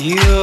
Thank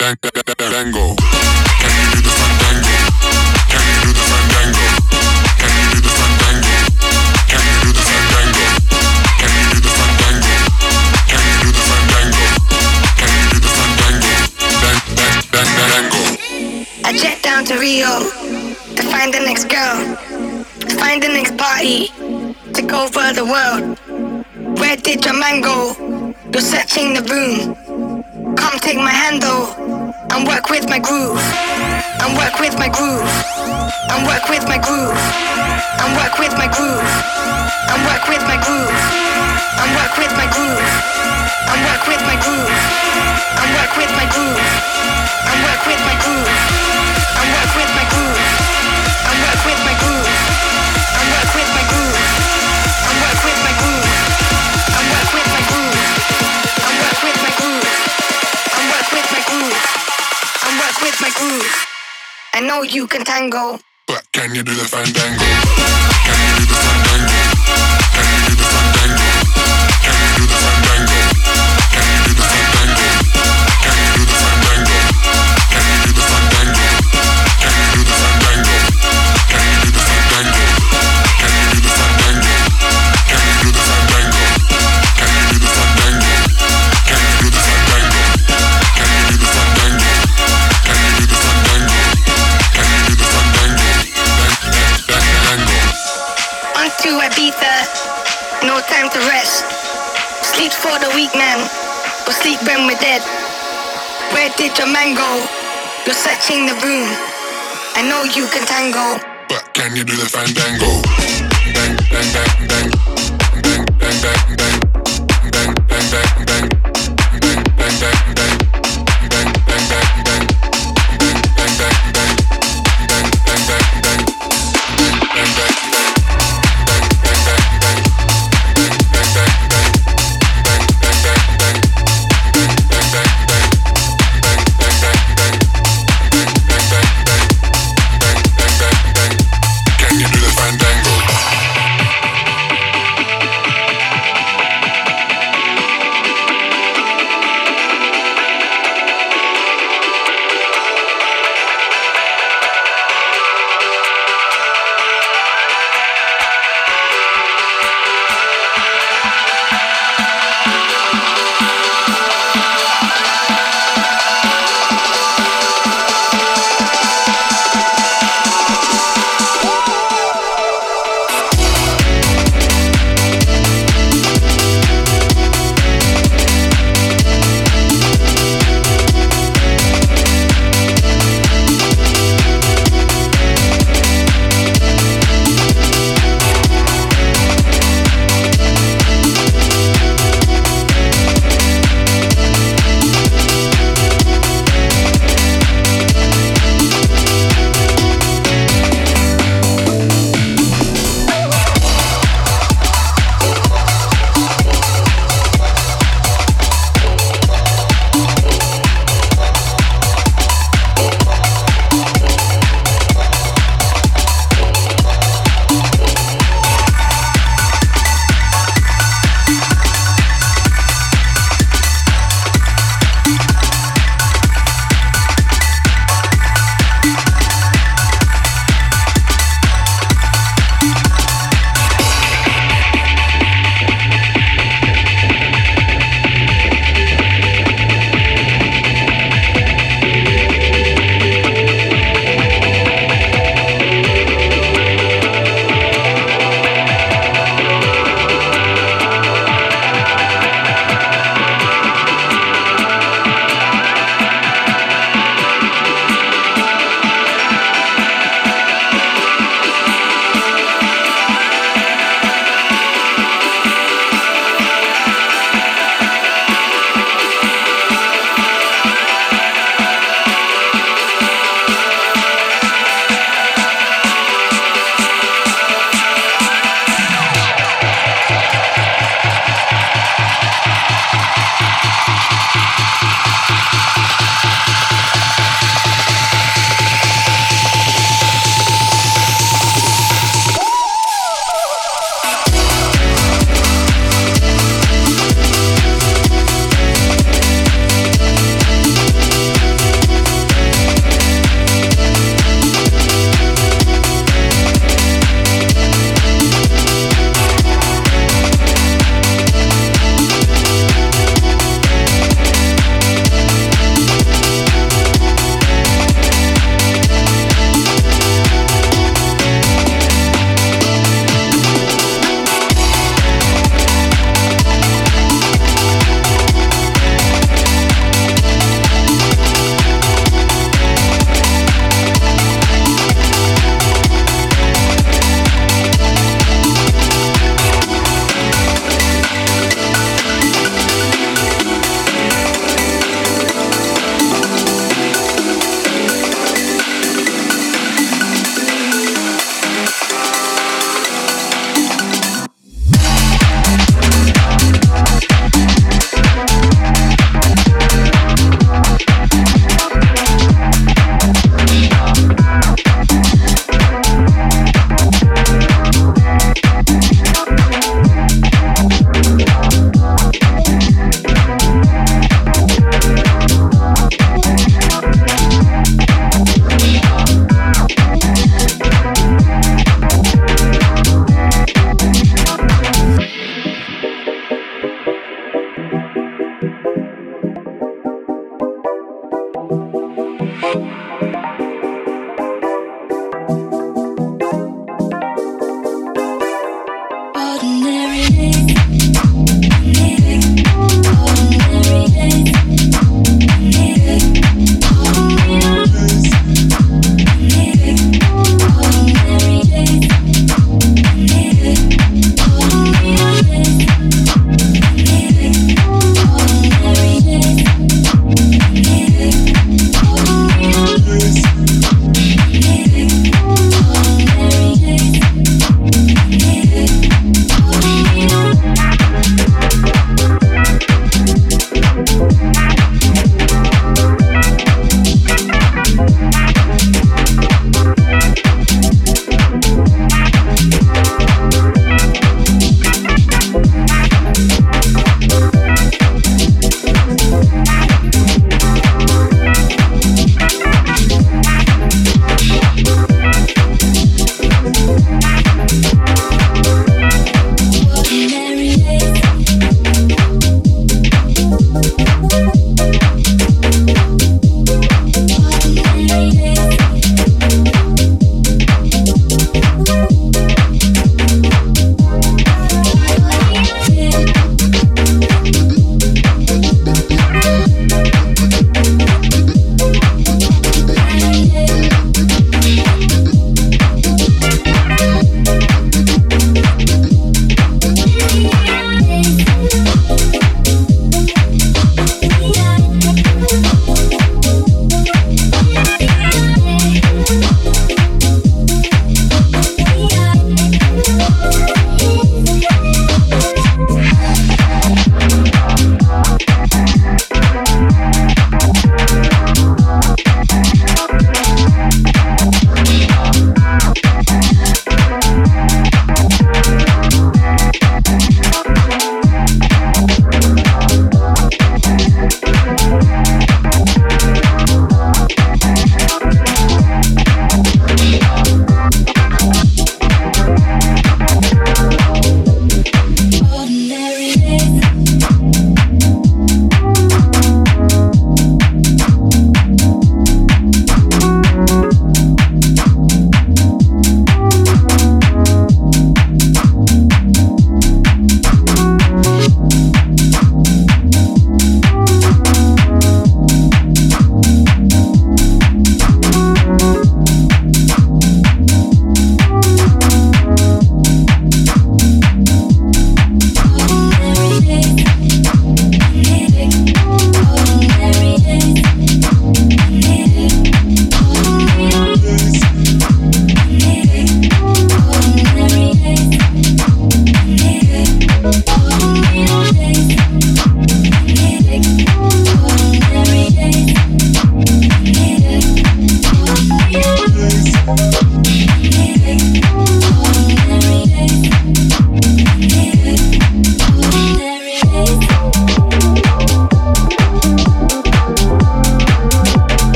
Can you do the fandango? Can you do the fandango? Can you do the fandango? Can you do the fandango? Can you do the fandango? Can you do the fandango? Can you do the fandango? Dang, dang, dang, dang, dango. I jet down to Rio to find the next girl, to find the next party, to go for the world. Where did your man go? You're searching the room. Come take my handle and work with my groove. And work with my groove. And work with my groove. And work with my groove. And work with my groove. And work with my groove. And work with my groove. And work with my groove. And work with my groove. And work with my groove. And work with my groove. Groove. I know you can tango. But can you do the fandango? Can you do the fandango? Can you do the for the weak man, or sleep when we're dead. Where did your man go? You're searching the room. I know you can tango. But can you do the fandango? Dang, dang, dang, dang. Dang, dang, dang, dang.